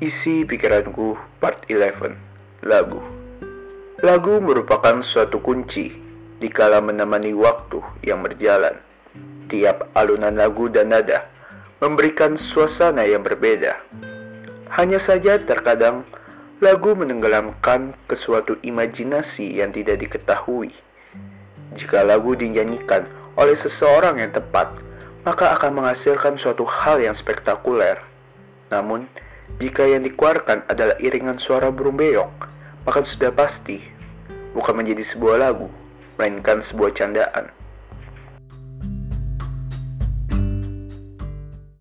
Isi pikiranku part 11 Lagu Lagu merupakan suatu kunci di kala menemani waktu yang berjalan. Tiap alunan lagu dan nada memberikan suasana yang berbeda. Hanya saja terkadang lagu menenggelamkan ke suatu imajinasi yang tidak diketahui. Jika lagu dinyanyikan oleh seseorang yang tepat, maka akan menghasilkan suatu hal yang spektakuler. Namun, jika yang dikeluarkan adalah iringan suara burung beyong, maka sudah pasti bukan menjadi sebuah lagu, melainkan sebuah candaan.